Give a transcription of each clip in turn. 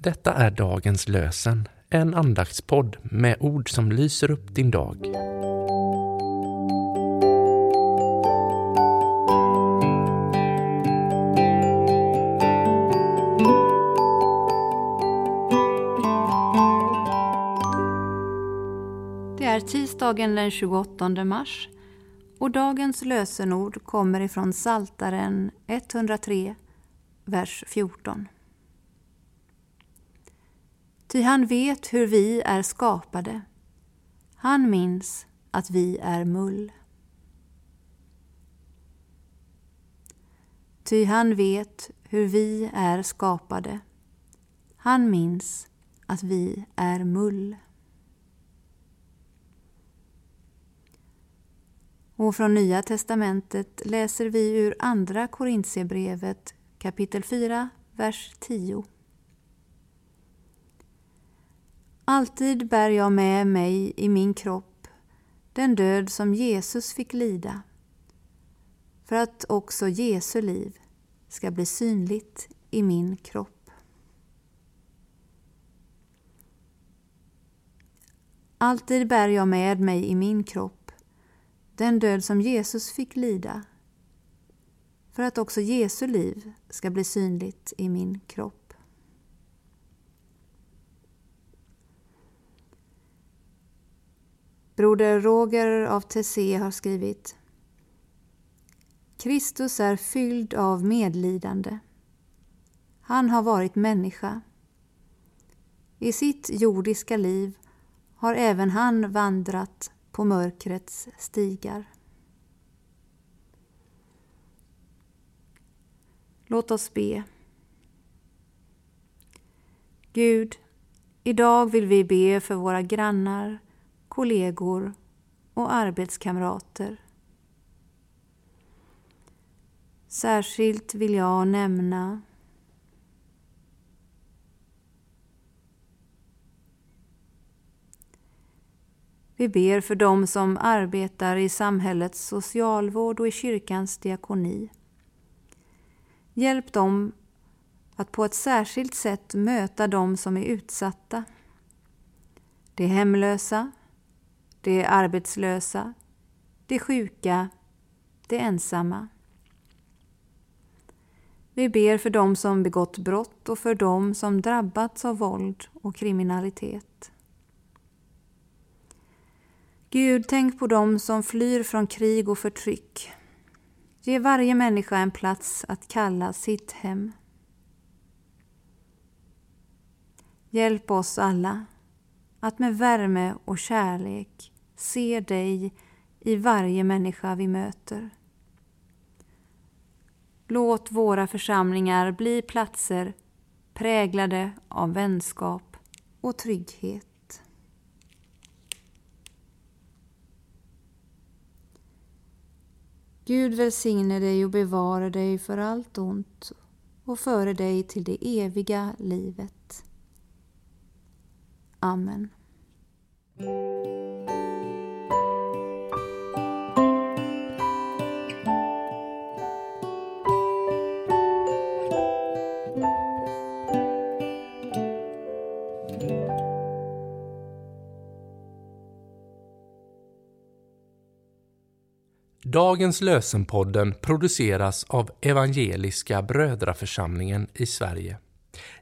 Detta är dagens lösen, en andaktspodd med ord som lyser upp din dag. Det är tisdagen den 28 mars och dagens lösenord kommer ifrån Saltaren 103, vers 14. Ty han vet hur vi är skapade. Han minns att vi är mull. Ty han vet hur vi är skapade. Han minns att vi är mull. Och från Nya testamentet läser vi ur Andra Korintierbrevet kapitel 4, vers 10. Alltid bär jag med mig i min kropp den död som Jesus fick lida, för att också Jesu liv ska bli synligt i min kropp. Alltid bär jag med mig i min kropp den död som Jesus fick lida, för att också Jesu liv ska bli synligt i min kropp. Broder Roger av Tessé har skrivit Kristus är fylld av medlidande. Han har varit människa. I sitt jordiska liv har även han vandrat på mörkrets stigar. Låt oss be. Gud, idag vill vi be för våra grannar, kollegor och arbetskamrater. Särskilt vill jag nämna Vi ber för dem som arbetar i samhällets socialvård och i kyrkans diakoni. Hjälp dem att på ett särskilt sätt möta dem som är utsatta. De hemlösa, de arbetslösa, de sjuka, de ensamma. Vi ber för dem som begått brott och för dem som drabbats av våld och kriminalitet. Gud, tänk på dem som flyr från krig och förtryck. Ge varje människa en plats att kalla sitt hem. Hjälp oss alla att med värme och kärlek se dig i varje människa vi möter. Låt våra församlingar bli platser präglade av vänskap och trygghet. Gud välsigne dig och bevara dig för allt ont och före dig till det eviga livet. Amen. Dagens lösenpodden produceras av Evangeliska Brödraförsamlingen i Sverige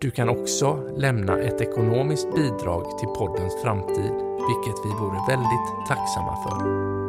Du kan också lämna ett ekonomiskt bidrag till poddens framtid, vilket vi vore väldigt tacksamma för.